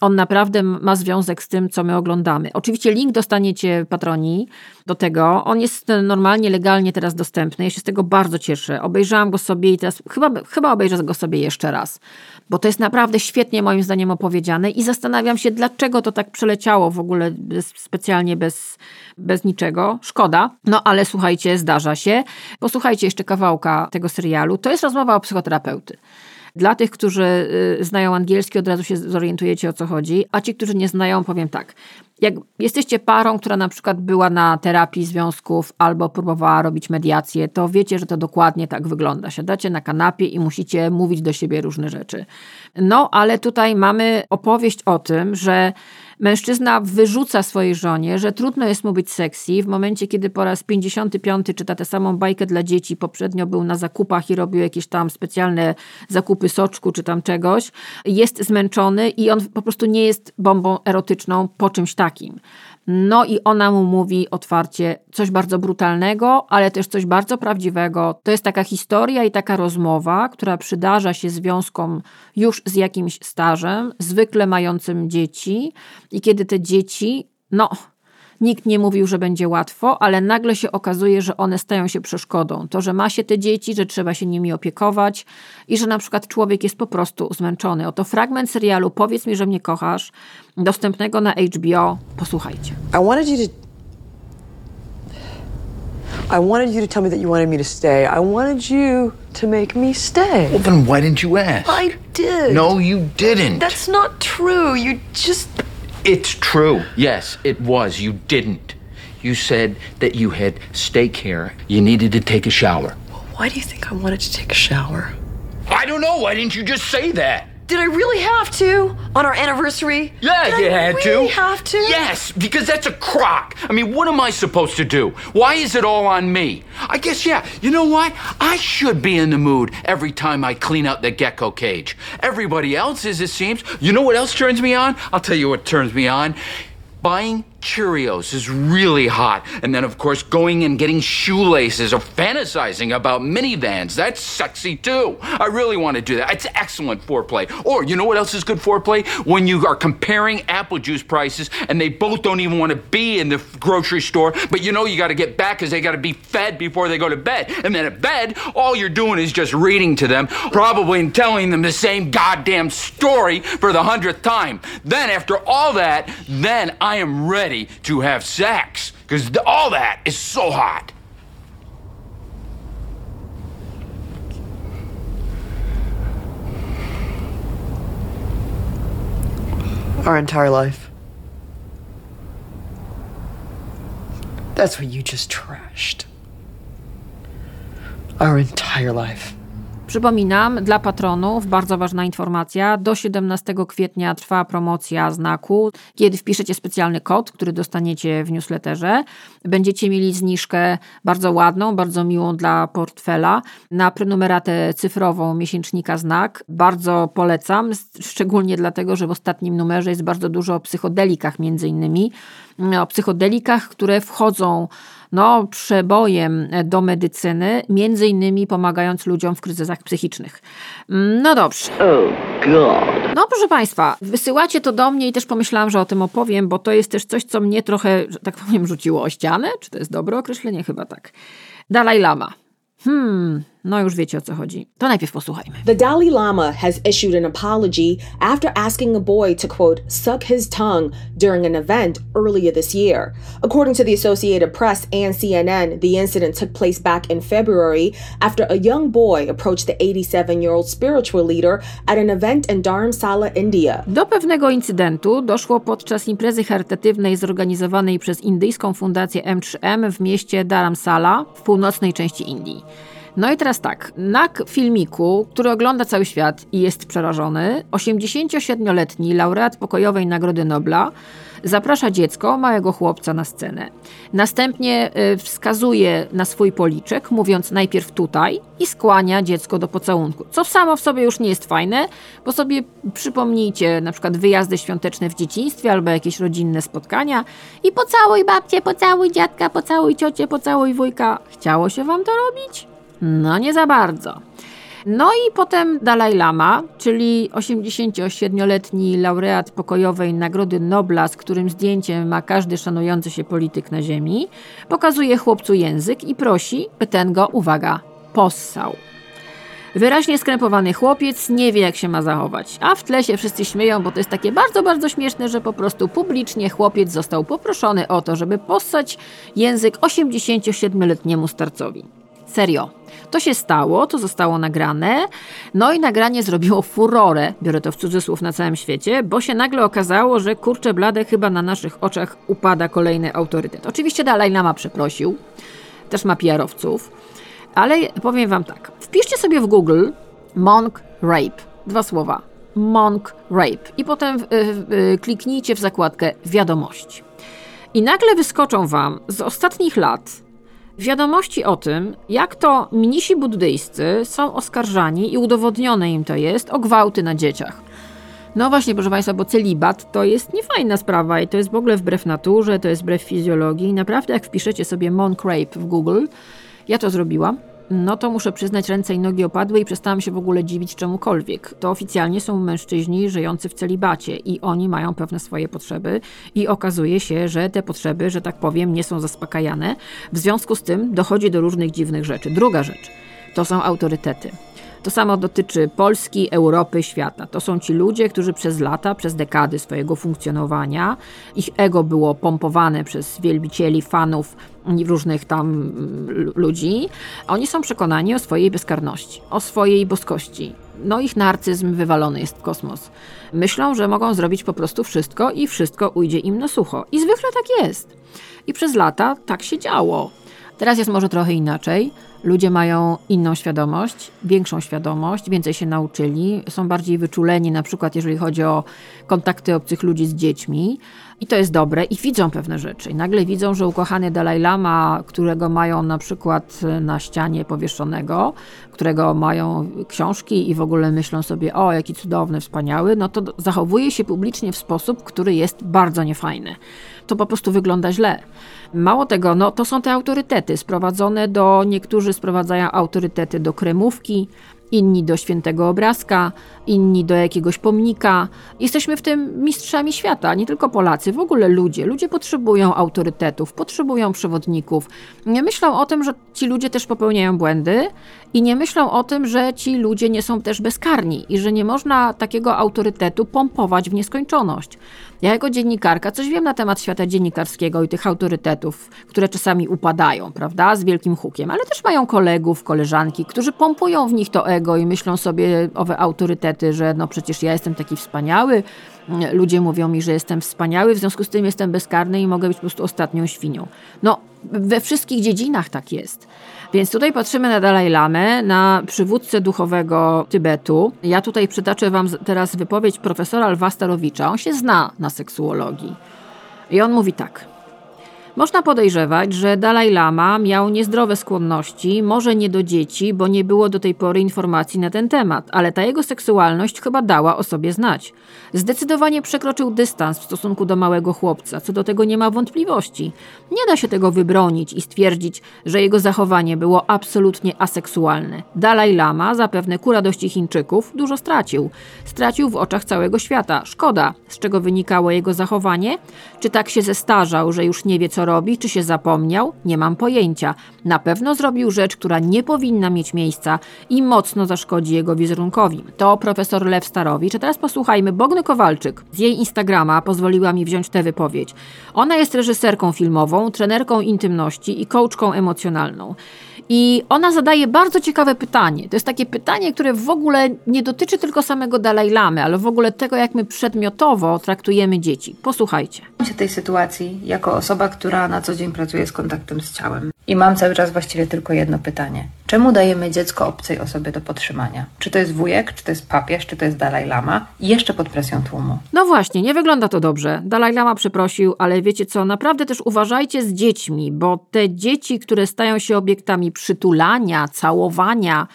on naprawdę ma związek z tym, co my oglądamy. Oczywiście link dostaniecie patroni do tego. On jest normalnie, legalnie teraz dostępny. Ja się z tego bardzo cieszę. Obejrzałam go sobie i teraz chyba, chyba obejrzę go sobie jeszcze raz, bo to jest naprawdę świetnie moim zdaniem opowiedziane i zastanawiam się, dlaczego to tak przeleciało w ogóle bez, specjalnie bez, bez niczego. Szkoda, no ale słuchajcie, zdarza się. Posłuchajcie jeszcze kawałka tego serialu. To jest rozmowa o psychoterapeuty. Dla tych, którzy y, znają angielski, od razu się zorientujecie o co chodzi, a ci, którzy nie znają, powiem tak. Jak jesteście parą, która na przykład była na terapii związków albo próbowała robić mediację, to wiecie, że to dokładnie tak wygląda. Siadacie na kanapie i musicie mówić do siebie różne rzeczy. No, ale tutaj mamy opowieść o tym, że Mężczyzna wyrzuca swojej żonie, że trudno jest mu być sexy w momencie, kiedy po raz 55 czyta tę samą bajkę dla dzieci, poprzednio był na zakupach i robił jakieś tam specjalne zakupy soczku czy tam czegoś, jest zmęczony i on po prostu nie jest bombą erotyczną po czymś takim. No i ona mu mówi otwarcie coś bardzo brutalnego, ale też coś bardzo prawdziwego. To jest taka historia i taka rozmowa, która przydarza się związkom już z jakimś stażem, zwykle mającym dzieci, i kiedy te dzieci, no, Nikt nie mówił, że będzie łatwo, ale nagle się okazuje, że one stają się przeszkodą. To, że ma się te dzieci, że trzeba się nimi opiekować i że na przykład człowiek jest po prostu zmęczony. Oto fragment serialu Powiedz mi, że mnie kochasz, dostępnego na HBO. Posłuchajcie. I wanted you to. I wanted you to tell me that you wanted me to stay. I wanted you to make me stay. Well, then why didn't you ask? I did. No, you didn't. That's not true. You just. It's true. Yes, it was. You didn't. You said that you had steak here. You needed to take a shower. Well, Why do you think I wanted to take a shower? I don't know. Why didn't you just say that? Did I really have to on our anniversary? Yeah, Did you I had really to. have to? Yes, because that's a crock. I mean, what am I supposed to do? Why is it all on me? I guess, yeah, you know what? I should be in the mood every time I clean out the gecko cage. Everybody else is, it seems. You know what else turns me on? I'll tell you what turns me on. Buying Cheerios is really hot. And then, of course, going and getting shoelaces or fantasizing about minivans. That's sexy too. I really want to do that. It's excellent foreplay. Or, you know what else is good foreplay? When you are comparing apple juice prices and they both don't even want to be in the grocery store, but you know you got to get back because they got to be fed before they go to bed. And then at bed, all you're doing is just reading to them, probably telling them the same goddamn story for the hundredth time. Then, after all that, then I am ready to have sex because all that is so hot. Our entire life. That's what you just trashed. Our entire life. Przypominam, dla patronów bardzo ważna informacja. Do 17 kwietnia trwa promocja znaku. Kiedy wpiszecie specjalny kod, który dostaniecie w newsletterze, będziecie mieli zniżkę bardzo ładną, bardzo miłą dla portfela na prenumeratę cyfrową miesięcznika znak. Bardzo polecam, szczególnie dlatego, że w ostatnim numerze jest bardzo dużo o psychodelikach między innymi. O psychodelikach, które wchodzą no, przebojem do medycyny, między innymi pomagając ludziom w kryzysach psychicznych. No dobrze. No proszę Państwa, wysyłacie to do mnie i też pomyślałam, że o tym opowiem, bo to jest też coś, co mnie trochę, że tak powiem, rzuciło o ścianę. Czy to jest dobre określenie? Chyba tak. Dalaj Lama. Hmm, no już wiecie o co chodzi. To najpierw posłuchajmy. The Dalai Lama has issued an apology after asking a boy to quote suck his tongue during an event earlier this year. According to the Associated Press and CNN, the incident took place back in February after a young boy approached the 87-year-old spiritual leader at an event in Dharamsala, India. Do pewnego incydentu doszło podczas imprezy charytatywnej zorganizowanej przez indyjską fundację M3M w mieście Dharamsala w północnej części Indii. No i teraz tak, na filmiku, który ogląda cały świat i jest przerażony, 87-letni laureat pokojowej Nagrody Nobla zaprasza dziecko, małego chłopca na scenę. Następnie wskazuje na swój policzek, mówiąc najpierw tutaj i skłania dziecko do pocałunku. Co samo w sobie już nie jest fajne, bo sobie przypomnijcie na przykład wyjazdy świąteczne w dzieciństwie albo jakieś rodzinne spotkania i pocałuj babcię, pocałuj dziadka, pocałuj ciocię, pocałuj wujka. Chciało się wam to robić? No nie za bardzo. No i potem Dalaj Lama, czyli 87-letni laureat pokojowej Nagrody Nobla, z którym zdjęciem ma każdy szanujący się polityk na ziemi, pokazuje chłopcu język i prosi, by ten go, uwaga, possał. Wyraźnie skrępowany chłopiec nie wie, jak się ma zachować, a w tle się wszyscy śmieją, bo to jest takie bardzo, bardzo śmieszne, że po prostu publicznie chłopiec został poproszony o to, żeby possać język 87-letniemu starcowi. Serio. To się stało, to zostało nagrane, no i nagranie zrobiło furorę, biorę to w cudzysłów na całym świecie, bo się nagle okazało, że kurczę blade chyba na naszych oczach upada kolejny autorytet. Oczywiście Dalaj Lama przeprosił, też ma PR-owców, ale powiem wam tak, wpiszcie sobie w Google monk rape, dwa słowa, monk rape i potem kliknijcie w zakładkę wiadomości. I nagle wyskoczą wam z ostatnich lat Wiadomości o tym, jak to mnisi buddyjscy są oskarżani i udowodnione im to jest o gwałty na dzieciach. No właśnie, proszę Państwa, bo celibat to jest niefajna sprawa i to jest w ogóle wbrew naturze, to jest wbrew fizjologii. Naprawdę, jak wpiszecie sobie monk rape w Google, ja to zrobiłam, no to muszę przyznać, ręce i nogi opadły i przestałam się w ogóle dziwić czemukolwiek. To oficjalnie są mężczyźni żyjący w celibacie i oni mają pewne swoje potrzeby i okazuje się, że te potrzeby, że tak powiem, nie są zaspokajane. W związku z tym dochodzi do różnych dziwnych rzeczy. Druga rzecz to są autorytety. To samo dotyczy Polski, Europy, świata. To są ci ludzie, którzy przez lata, przez dekady swojego funkcjonowania, ich ego było pompowane przez wielbicieli, fanów różnych tam mm, ludzi. Oni są przekonani o swojej bezkarności, o swojej boskości. No ich narcyzm wywalony jest w kosmos. Myślą, że mogą zrobić po prostu wszystko i wszystko ujdzie im na sucho. I zwykle tak jest. I przez lata tak się działo. Teraz jest może trochę inaczej. Ludzie mają inną świadomość, większą świadomość, więcej się nauczyli, są bardziej wyczuleni, na przykład jeżeli chodzi o kontakty obcych ludzi z dziećmi. I to jest dobre i widzą pewne rzeczy. I nagle widzą, że ukochany Dalaj Lama, którego mają na przykład na ścianie powieszonego, którego mają książki i w ogóle myślą sobie, o jaki cudowny, wspaniały, no to zachowuje się publicznie w sposób, który jest bardzo niefajny. To po prostu wygląda źle. Mało tego, no to są te autorytety sprowadzone do, niektórzy sprowadzają autorytety do kremówki, inni do świętego obrazka, inni do jakiegoś pomnika. Jesteśmy w tym mistrzami świata, nie tylko Polacy, w ogóle ludzie. Ludzie potrzebują autorytetów, potrzebują przewodników. Nie myślą o tym, że ci ludzie też popełniają błędy i nie myślą o tym, że ci ludzie nie są też bezkarni i że nie można takiego autorytetu pompować w nieskończoność. Ja jako dziennikarka coś wiem na temat świata dziennikarskiego i tych autorytetów, które czasami upadają, prawda, z wielkim hukiem, ale też mają kolegów, koleżanki, którzy pompują w nich to ego i myślą sobie owe autorytety, że no przecież ja jestem taki wspaniały, ludzie mówią mi, że jestem wspaniały, w związku z tym jestem bezkarny i mogę być po prostu ostatnią świnią. No, we wszystkich dziedzinach tak jest. Więc tutaj patrzymy na Dalaj Lamę, na przywódcę duchowego Tybetu. Ja tutaj przytaczę Wam teraz wypowiedź profesora Lwa Starowicza. On się zna na seksuologii. I on mówi tak. Można podejrzewać, że Dalaj Lama miał niezdrowe skłonności, może nie do dzieci, bo nie było do tej pory informacji na ten temat, ale ta jego seksualność chyba dała o sobie znać. Zdecydowanie przekroczył dystans w stosunku do małego chłopca, co do tego nie ma wątpliwości. Nie da się tego wybronić i stwierdzić, że jego zachowanie było absolutnie aseksualne. Dalaj Lama, zapewne ku radości Chińczyków, dużo stracił. Stracił w oczach całego świata. Szkoda. Z czego wynikało jego zachowanie? Czy tak się zestarzał, że już nie wie, co robi, czy się zapomniał? Nie mam pojęcia. Na pewno zrobił rzecz, która nie powinna mieć miejsca i mocno zaszkodzi jego wizerunkowi. To profesor Lew Starowicz. A teraz posłuchajmy Bogny Kowalczyk. Z jej Instagrama pozwoliła mi wziąć tę wypowiedź. Ona jest reżyserką filmową, trenerką intymności i coachką emocjonalną. I ona zadaje bardzo ciekawe pytanie. To jest takie pytanie, które w ogóle nie dotyczy tylko samego Dalaj Lamy, ale w ogóle tego, jak my przedmiotowo traktujemy dzieci. Posłuchajcie. się tej sytuacji jako osoba, która na co dzień pracuje z kontaktem z ciałem. I mam cały czas właściwie tylko jedno pytanie. Czemu dajemy dziecko obcej osobie do podtrzymania? Czy to jest wujek, czy to jest papież, czy to jest Dalaj Lama? I jeszcze pod presją tłumu. No właśnie, nie wygląda to dobrze. Dalaj Lama przeprosił, ale wiecie co, naprawdę też uważajcie z dziećmi, bo te dzieci, które stają się obiektami przytulania, całowania.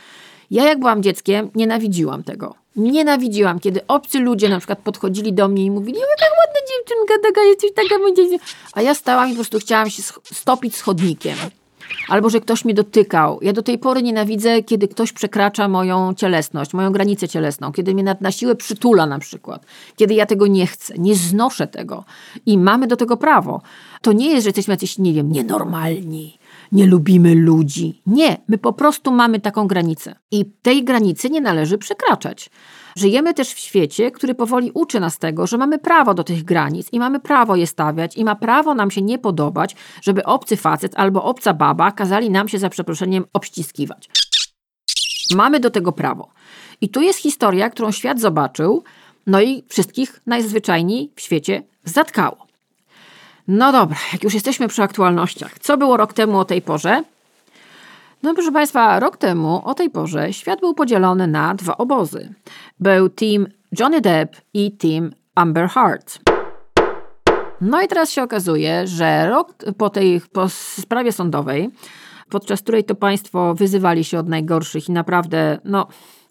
Ja jak byłam dzieckiem, nienawidziłam tego. Nienawidziłam, kiedy obcy ludzie na przykład podchodzili do mnie i mówili, o jaka ładna dziewczynka, taka jesteś, taka będzie. A ja stałam i po prostu chciałam się stopić z chodnikiem. Albo, że ktoś mnie dotykał. Ja do tej pory nienawidzę, kiedy ktoś przekracza moją cielesność, moją granicę cielesną, kiedy mnie na siłę przytula na przykład, kiedy ja tego nie chcę, nie znoszę tego i mamy do tego prawo. To nie jest, że jesteśmy jacyś, nie wiem, nienormalni, nie lubimy ludzi. Nie, my po prostu mamy taką granicę i tej granicy nie należy przekraczać. Żyjemy też w świecie, który powoli uczy nas tego, że mamy prawo do tych granic i mamy prawo je stawiać i ma prawo nam się nie podobać, żeby obcy facet albo obca baba kazali nam się za przeproszeniem obściskiwać. Mamy do tego prawo. I tu jest historia, którą świat zobaczył, no i wszystkich najzwyczajniej w świecie zatkało. No dobra, jak już jesteśmy przy aktualnościach. Co było rok temu o tej porze? No proszę Państwa, rok temu o tej porze świat był podzielony na dwa obozy. Był team Johnny Depp i team Amber Heard. No i teraz się okazuje, że rok po tej po sprawie sądowej, podczas której to państwo wyzywali się od najgorszych i naprawdę no,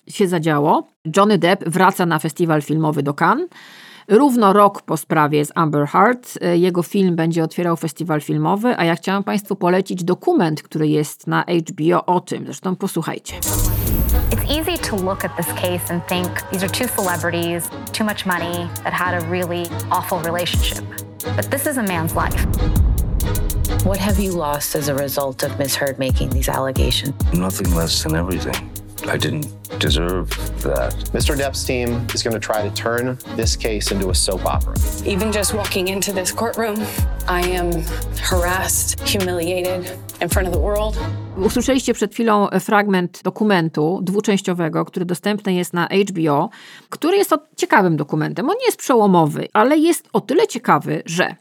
się zadziało, Johnny Depp wraca na festiwal filmowy do Cannes Równo rok po sprawie z Amber Heard jego film będzie otwierał festiwal filmowy, a ja chciałam Państwu polecić dokument, który jest na HBO o tym. Zresztą posłuchajcie. It's easy to look at this case and think these are two celebrities, too much money, that had a really awful relationship. But this is a man's life. What have you lost as a result of Miss Heard making these allegations? Nothing less than everything. I didn't deserve that. Mr. Depp's team is going to try to turn this case into a soap opera. Even just walking into this courtroom, I am harassed, humiliated in front of the world. Usłyszeliście przed chwilą fragment dokumentu dwuczęściowego, który dostępny jest na HBO, który jest ciekawym dokumentem. On nie jest przełomowy, ale jest o tyle ciekawy, że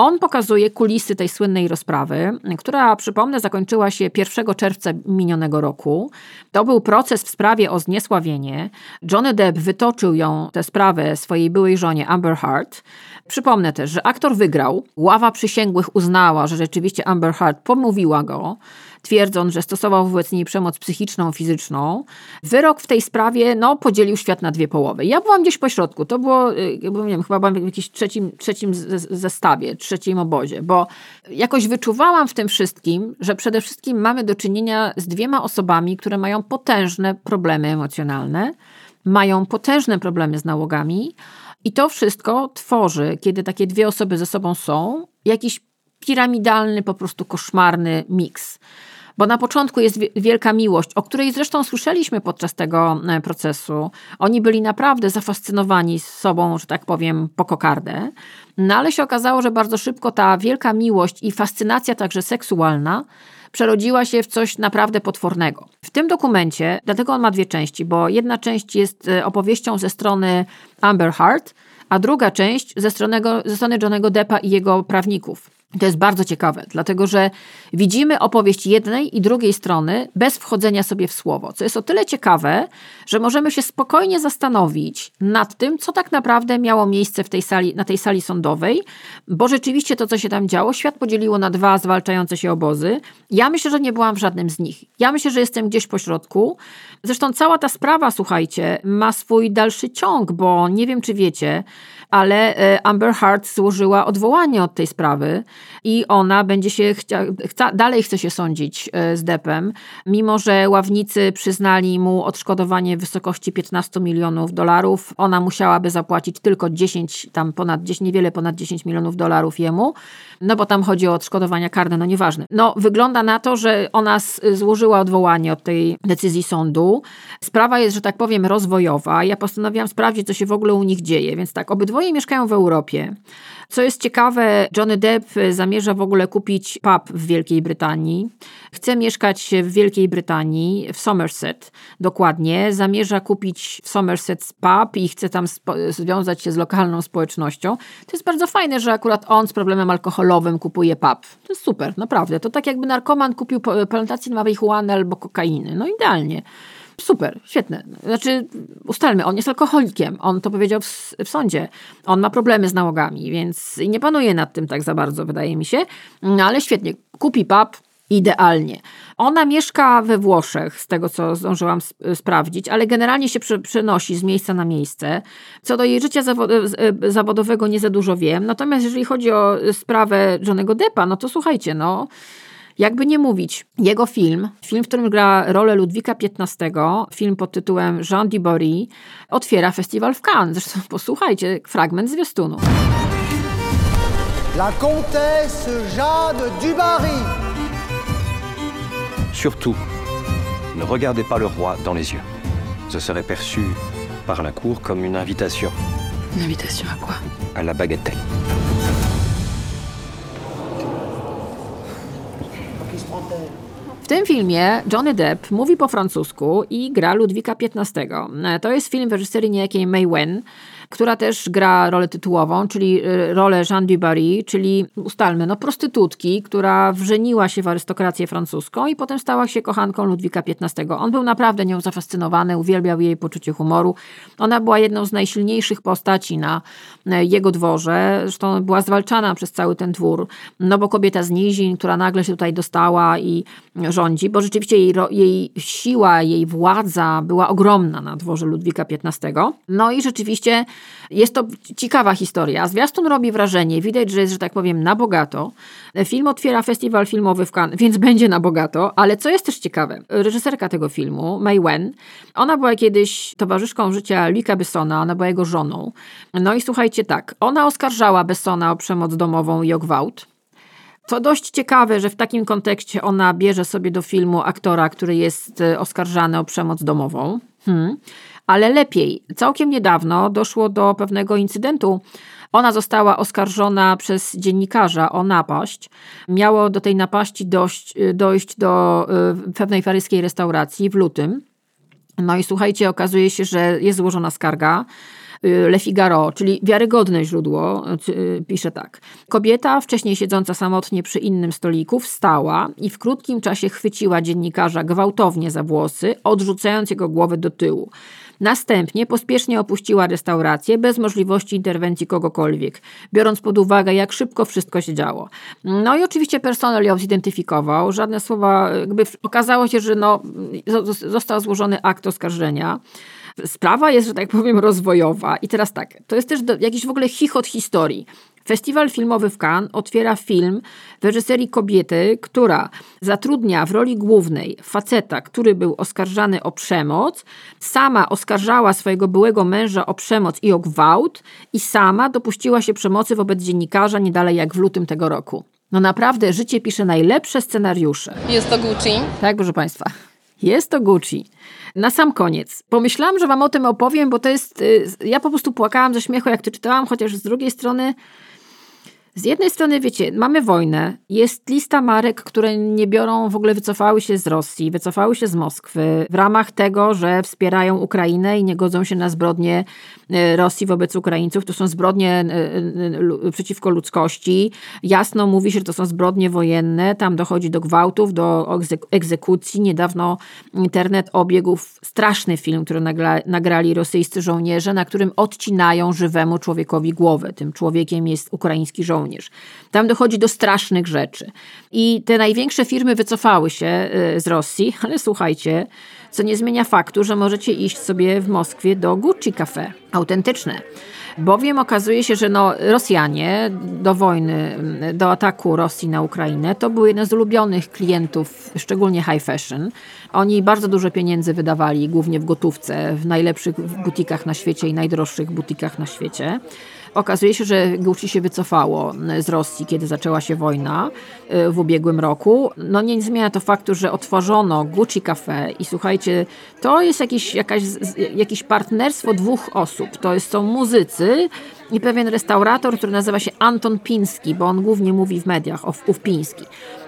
on pokazuje kulisy tej słynnej rozprawy, która, przypomnę, zakończyła się 1 czerwca minionego roku. To był proces w sprawie o zniesławienie. Johnny Depp wytoczył ją, tę sprawę swojej byłej żonie Amber Heard. Przypomnę też, że aktor wygrał. Ława przysięgłych uznała, że rzeczywiście Amber Heard pomówiła go twierdząc, że stosował wobec niej przemoc psychiczną, fizyczną. Wyrok w tej sprawie no, podzielił świat na dwie połowy. Ja byłam gdzieś po środku. To było, y, nie wiem, chyba byłam w jakimś trzecim, trzecim zestawie, trzecim obozie, bo jakoś wyczuwałam w tym wszystkim, że przede wszystkim mamy do czynienia z dwiema osobami, które mają potężne problemy emocjonalne, mają potężne problemy z nałogami. I to wszystko tworzy, kiedy takie dwie osoby ze sobą są, jakiś piramidalny, po prostu koszmarny miks. Bo na początku jest wielka miłość, o której zresztą słyszeliśmy podczas tego e, procesu. Oni byli naprawdę zafascynowani sobą, że tak powiem, po kokardę. No ale się okazało, że bardzo szybko ta wielka miłość i fascynacja także seksualna przerodziła się w coś naprawdę potwornego. W tym dokumencie, dlatego on ma dwie części, bo jedna część jest e, opowieścią ze strony Amber Heard, a druga część ze strony, ze strony Johnego Deppa i jego prawników. To jest bardzo ciekawe, dlatego że widzimy opowieść jednej i drugiej strony bez wchodzenia sobie w słowo, co jest o tyle ciekawe, że możemy się spokojnie zastanowić nad tym, co tak naprawdę miało miejsce w tej sali, na tej sali sądowej, bo rzeczywiście to, co się tam działo, świat podzieliło na dwa zwalczające się obozy. Ja myślę, że nie byłam w żadnym z nich. Ja myślę, że jestem gdzieś po środku. Zresztą cała ta sprawa, słuchajcie, ma swój dalszy ciąg, bo nie wiem, czy wiecie, ale e, Amber Heard złożyła odwołanie od tej sprawy i ona będzie się chcia, chca, dalej chce się sądzić e, z Deppem, mimo że ławnicy przyznali mu odszkodowanie w wysokości 15 milionów dolarów. Ona musiałaby zapłacić tylko 10, tam ponad 10, niewiele ponad 10 milionów dolarów jemu, no bo tam chodzi o odszkodowania karne, no nieważne. No wygląda na to, że ona złożyła odwołanie od tej decyzji sądu. Sprawa jest, że tak powiem, rozwojowa. Ja postanowiłam sprawdzić, co się w ogóle u nich dzieje, więc tak, obydwoje mieszkają w Europie. Co jest ciekawe, Johnny Depp zamierza w ogóle kupić pub w Wielkiej Brytanii. Chce mieszkać w Wielkiej Brytanii, w Somerset dokładnie. Zamierza kupić w Somerset pub i chce tam związać się z lokalną społecznością. To jest bardzo fajne, że akurat on z problemem alkoholowym kupuje pub. To jest super, naprawdę. To tak jakby narkoman kupił plantację marihuany albo kokainy. No idealnie. Super, świetne. Znaczy, ustalmy, on jest alkoholikiem. On to powiedział w, w, sądzie. On ma problemy z nałogami, więc nie panuje nad tym tak za bardzo, wydaje mi się. No ale świetnie. Kupi pub, idealnie. Ona mieszka we Włoszech, z tego co zdążyłam sprawdzić, ale generalnie się przenosi z miejsca na miejsce. Co do jej życia e, zawodowego nie za dużo wiem. Natomiast jeżeli chodzi o sprawę Johnego Deppa, no to słuchajcie, no jakby nie mówić, jego film, film, w którym gra rolę Ludwika XV, film pod tytułem Jean Dubarry, otwiera festiwal w Cannes. Zresztą <laughs> posłuchajcie, fragment zwiastunu. La comtesse Jeanne Dubarry. Surtout, ne regardez pas le roi dans les yeux. Ce serait perçu par la cour comme une invitation. Une invitation à quoi À la bagatelle. Tym filmie Johnny Depp mówi po francusku i gra Ludwika XV. To jest film w reżyserii niejakiej May Wen, która też gra rolę tytułową, czyli y, rolę Jeanne du Barry, czyli ustalmy, no prostytutki, która wrzeniła się w arystokrację francuską i potem stała się kochanką Ludwika XV. On był naprawdę nią zafascynowany, uwielbiał jej poczucie humoru. Ona była jedną z najsilniejszych postaci na jego dworze, zresztą była zwalczana przez cały ten dwór, no bo kobieta z nizin, która nagle się tutaj dostała i rządzi, bo rzeczywiście jej, jej siła, jej władza była ogromna na dworze Ludwika XV. No i rzeczywiście Jest to ciekawa historia. Zwiastun robi wrażenie, widać, że jest, że tak powiem, na bogato. Film otwiera festiwal filmowy w Cannes, więc <laughs> będzie na bogato, ale co jest też ciekawe, reżyserka tego filmu, May Wen, ona była kiedyś towarzyszką życia Luca Bessona, ona była jego żoną. No i słuchajcie tak, ona oskarżała Bessona o przemoc domową i o gwałt. To dość ciekawe, że w takim kontekście ona bierze sobie do filmu aktora, który jest e, oskarżany o przemoc domową. Hmm. Ale lepiej, całkiem niedawno doszło do pewnego incydentu. Ona została oskarżona przez dziennikarza o napaść. Miało do tej napaści dojść, e, dojść do e, pewnej paryskiej restauracji w lutym. No i słuchajcie, okazuje się, że jest złożona skarga. Le Figaro, czyli wiarygodne źródło, pisze tak. Kobieta, wcześniej siedząca samotnie przy innym stoliku, wstała i w krótkim czasie chwyciła dziennikarza gwałtownie za włosy, odrzucając jego głowę do tyłu. Następnie pospiesznie opuściła restaurację bez możliwości interwencji kogokolwiek, biorąc pod uwagę, jak szybko wszystko się działo. No i oczywiście personel ją zidentyfikował, żadne słowa, jakby okazało się, że no, został złożony akt oskarżenia. Sprawa jest, że tak powiem, rozwojowa. I teraz tak, to jest też do, jakiś w ogóle chichot historii. Festiwal filmowy w Cannes otwiera film w reżyserii kobiety, która zatrudnia w roli głównej faceta, który był oskarżany o przemoc, sama oskarżała swojego byłego męża o przemoc i o gwałt i sama dopuściła się przemocy wobec dziennikarza nie dalej jak w lutym tego roku. No naprawdę, życie pisze najlepsze scenariusze. Jest to Gucci? Tak, proszę Państwa. Jest to Gucci. Na sam koniec. Pomyślałam, że Wam o tym opowiem, bo to jest. Y, ja po prostu płakałam ze śmiechu, jak to czytałam, chociaż z drugiej strony z jednej strony, wiecie, mamy wojnę, jest lista marek, które nie biorą, w ogóle wycofały się z Rosji, wycofały się z Moskwy w ramach tego, że wspierają Ukrainę i nie godzą się na zbrodnie e, Rosji wobec Ukraińców. To są zbrodnie e, e, przeciwko ludzkości. Jasno mówi się, że to są zbrodnie wojenne. Tam dochodzi do gwałtów, do egzekucji. Niedawno internet obiegł straszny film, który nagrali rosyjscy żołnierze, na którym odcinają żywemu człowiekowi głowę. Tym człowiekiem jest ukraiński żołnierz żołnierz. Tam dochodzi do strasznych rzeczy. I te największe firmy wycofały się y, z Rosji, <laughs> ale słuchajcie, co nie zmienia faktu, że możecie iść sobie w Moskwie do Gucci Cafe, autentyczne. Bowiem okazuje się, że no, Rosjanie do wojny, do ataku Rosji na Ukrainę, to był jeden z ulubionych klientów, szczególnie high fashion. Oni bardzo dużo pieniędzy wydawali, głównie w gotówce, w najlepszych butikach na świecie i najdroższych butikach na świecie. Okazuje się, że Gucci się wycofało z Rosji, kiedy zaczęła się wojna y, w ubiegłym roku. No nie zmienia to faktu, że otworzono Gucci Cafe i słuchajcie, to jest jakieś, jakaś, jakieś partnerstwo dwóch osób. To jest, są muzycy, i pewien restaurator, który nazywa się Anton Piński, bo on głównie mówi w mediach o ów Piński.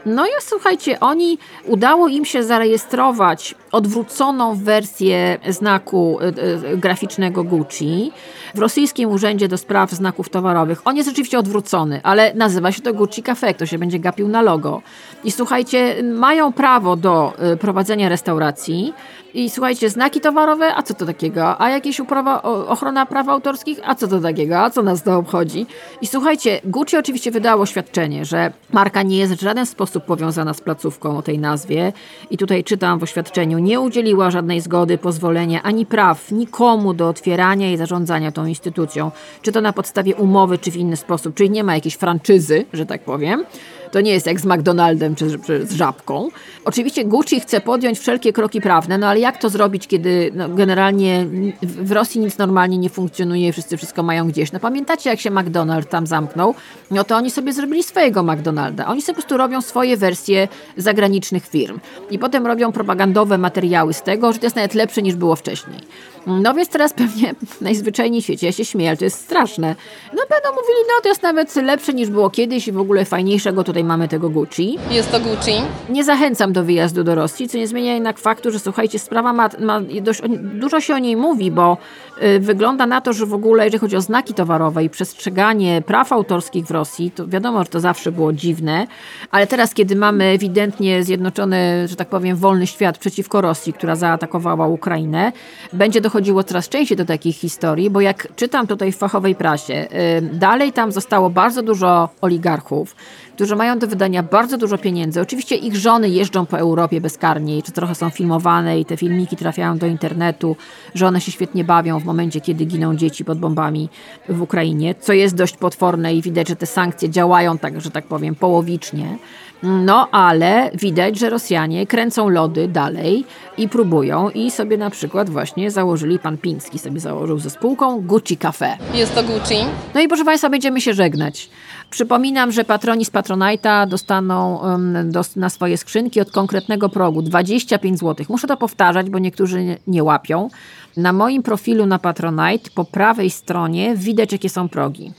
No i słuchajcie, oni udało im się zarejestrować odwróconą wersję znaku y, y, graficznego Gucci w rosyjskim urzędzie do spraw znaków towarowych. On jest rzeczywiście odwrócony, ale nazywa się to Gucci Cafe, to się będzie gapił na logo. I słuchajcie, mają prawo do y, prowadzenia restauracji, i słuchajcie, znaki towarowe, a co to takiego? A jakieś uprawa, ochrona praw autorskich, a co to takiego? A co nas to obchodzi? I słuchajcie, Gucci oczywiście wydało oświadczenie, że marka nie jest w żaden sposób powiązana z placówką o tej nazwie. I tutaj czytam w oświadczeniu, nie udzieliła żadnej zgody, pozwolenia ani praw nikomu do otwierania i zarządzania tą instytucją. Czy to na podstawie umowy, czy w inny sposób. Czyli nie ma jakiejś franczyzy, że tak powiem. To nie jest jak z McDonaldem czy, czy z żabką. Oczywiście Gucci chce podjąć wszelkie kroki prawne, no ale jak to zrobić, kiedy no, generalnie w Rosji nic normalnie nie funkcjonuje, wszyscy wszystko mają gdzieś. No pamiętacie, jak się McDonald tam zamknął? No to oni sobie zrobili swojego McDonalda. Oni sobie po prostu robią swoje wersje zagranicznych firm. I potem robią propagandowe materiały z tego, że to jest nawet lepsze niż było wcześniej. No więc teraz pewnie najzwyczajniej w świecie, ja się śmieję, ale to jest straszne. No będą mówili, no to jest nawet lepsze niż było kiedyś i w ogóle fajniejszego tutaj mamy tego Gucci. Jest to Gucci. Nie zachęcam do wyjazdu do Rosji, co nie zmienia jednak faktu, że słuchajcie, sprawa ma, ma dość, dużo się o niej mówi, bo y, wygląda na to, że w ogóle jeżeli chodzi o znaki towarowe i przestrzeganie praw autorskich w Rosji, to wiadomo, że to zawsze było dziwne, ale teraz, kiedy mamy ewidentnie zjednoczony, że tak powiem, wolny świat przeciwko Rosji, która zaatakowała Ukrainę, będzie dochodzić dochodziło coraz częściej do takich historii, bo jak czytam tutaj w fachowej prasie, y, dalej tam zostało bardzo dużo oligarchów, którzy mają do wydania bardzo dużo pieniędzy. Oczywiście ich żony jeżdżą po Europie bezkarnie, czy trochę są filmowane i te filmiki trafiają do internetu, że one się świetnie bawią w momencie, kiedy giną dzieci pod bombami w Ukrainie, co jest dość potworne i widać, że te sankcje działają tak, że tak powiem, połowicznie. No, ale widać, że Rosjanie kręcą lody dalej i próbują i sobie na przykład właśnie założyli, pan Piński sobie założył ze spółką Gucci Cafe. Jest to Gucci. No i proszę Państwa, będziemy się żegnać. Przypominam, że patroni z Patronite'a dostaną um, dos na swoje skrzynki od konkretnego progu 25 zł. Muszę to powtarzać, bo niektórzy nie, nie łapią. Na moim profilu na Patronite po prawej stronie widać, jakie są progi.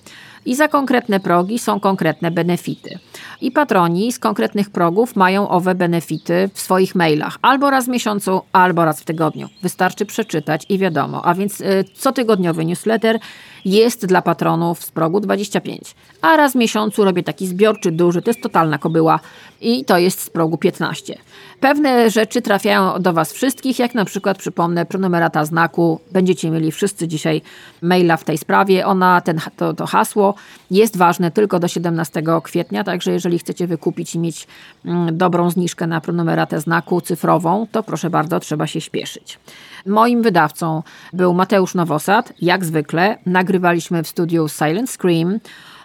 I za konkretne progi są konkretne benefity. I patroni z konkretnych progów mają owe benefity w swoich mailach. Albo raz w miesiącu, albo raz w tygodniu. Wystarczy przeczytać i wiadomo. A więc y, cotygodniowy newsletter jest dla patronów z progu 25. A raz w miesiącu robię taki zbiorczy, duży, to jest totalna kobyła i to jest z progu 15. Pewne rzeczy trafiają do Was wszystkich, jak na przykład przypomnę prenumerata znaku. Będziecie mieli wszyscy dzisiaj maila w tej sprawie. Ona, ten, to, to hasło jest ważne tylko do 17 kwietnia, także jeżeli chcecie wykupić i mieć mm, dobrą zniżkę na prenumeratę znaku cyfrową, to proszę bardzo, trzeba się śpieszyć. Moim wydawcą był Mateusz Nowosad, jak zwykle. Nagrywaliśmy w studiu Silent Scream.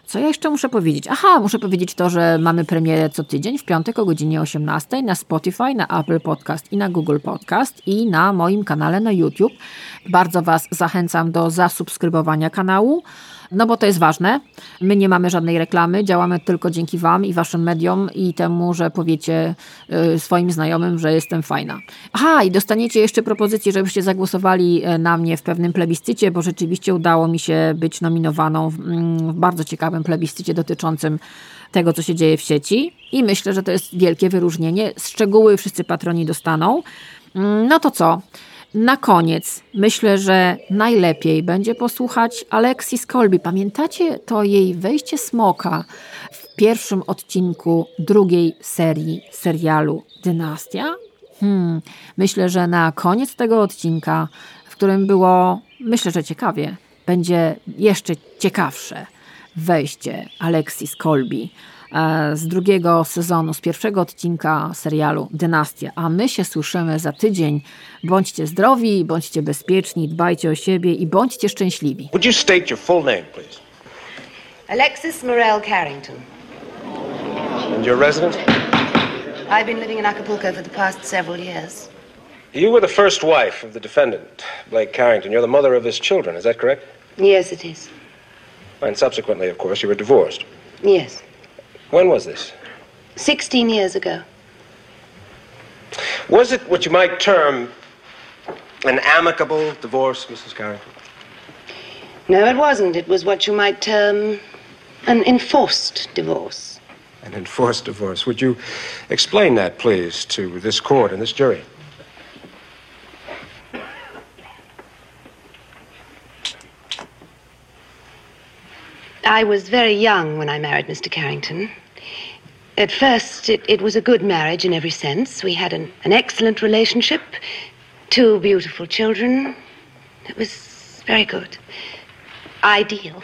Co ja jeszcze muszę powiedzieć? Aha, muszę powiedzieć to, że mamy premierę co tydzień w piątek o godzinie 18 na Spotify, na Apple Podcast i na Google Podcast i na moim kanale na YouTube. Bardzo Was zachęcam do zasubskrybowania kanału. No bo to jest ważne. My nie mamy żadnej reklamy, działamy tylko dzięki Wam i Waszym mediom i temu, że powiecie y, swoim znajomym, że jestem fajna. Aha, i dostaniecie jeszcze propozycję, żebyście zagłosowali y, na mnie w pewnym plebiscycie, bo rzeczywiście udało mi się być nominowaną w, mm, w bardzo ciekawym plebiscycie dotyczącym tego, co się dzieje w sieci. I myślę, że to jest wielkie wyróżnienie. Szczegóły wszyscy patroni dostaną. Mm, no to co? Na koniec myślę, że najlepiej będzie posłuchać Alexis Colby. Pamiętacie to jej wejście smoka w pierwszym odcinku drugiej serii serialu Dynastia? Hmm, myślę, że na koniec tego odcinka, w którym było, myślę, że ciekawie, będzie jeszcze ciekawsze wejście Alexis Colby E, z drugiego sezonu, z pierwszego odcinka serialu Dynastia. A my się słyszymy za tydzień. Bądźcie zdrowi, bądźcie bezpieczni, dbajcie o siebie i bądźcie szczęśliwi. Would you state your full name, please? Alexis Morel Carrington. And your residence? I've been living in Acapulco for the past several years. You were the first wife of the defendant, Blake Carrington. You're the mother of his children, is that correct? Yes, it is. And subsequently, of course, you were divorced. Yes. When was this? Sixteen years ago. Was it what you might term an amicable divorce, Mrs. Carrington? No, it wasn't. It was what you might term an enforced divorce. An enforced divorce. Would you explain that, please, to this court and this jury? I was very young when I married Mr. Carrington. At first, it, it was a good marriage in every sense. We had an, an excellent relationship, two beautiful children. It was very good. Ideal.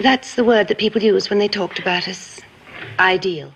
That's the word that people use when they talked about us. Ideal.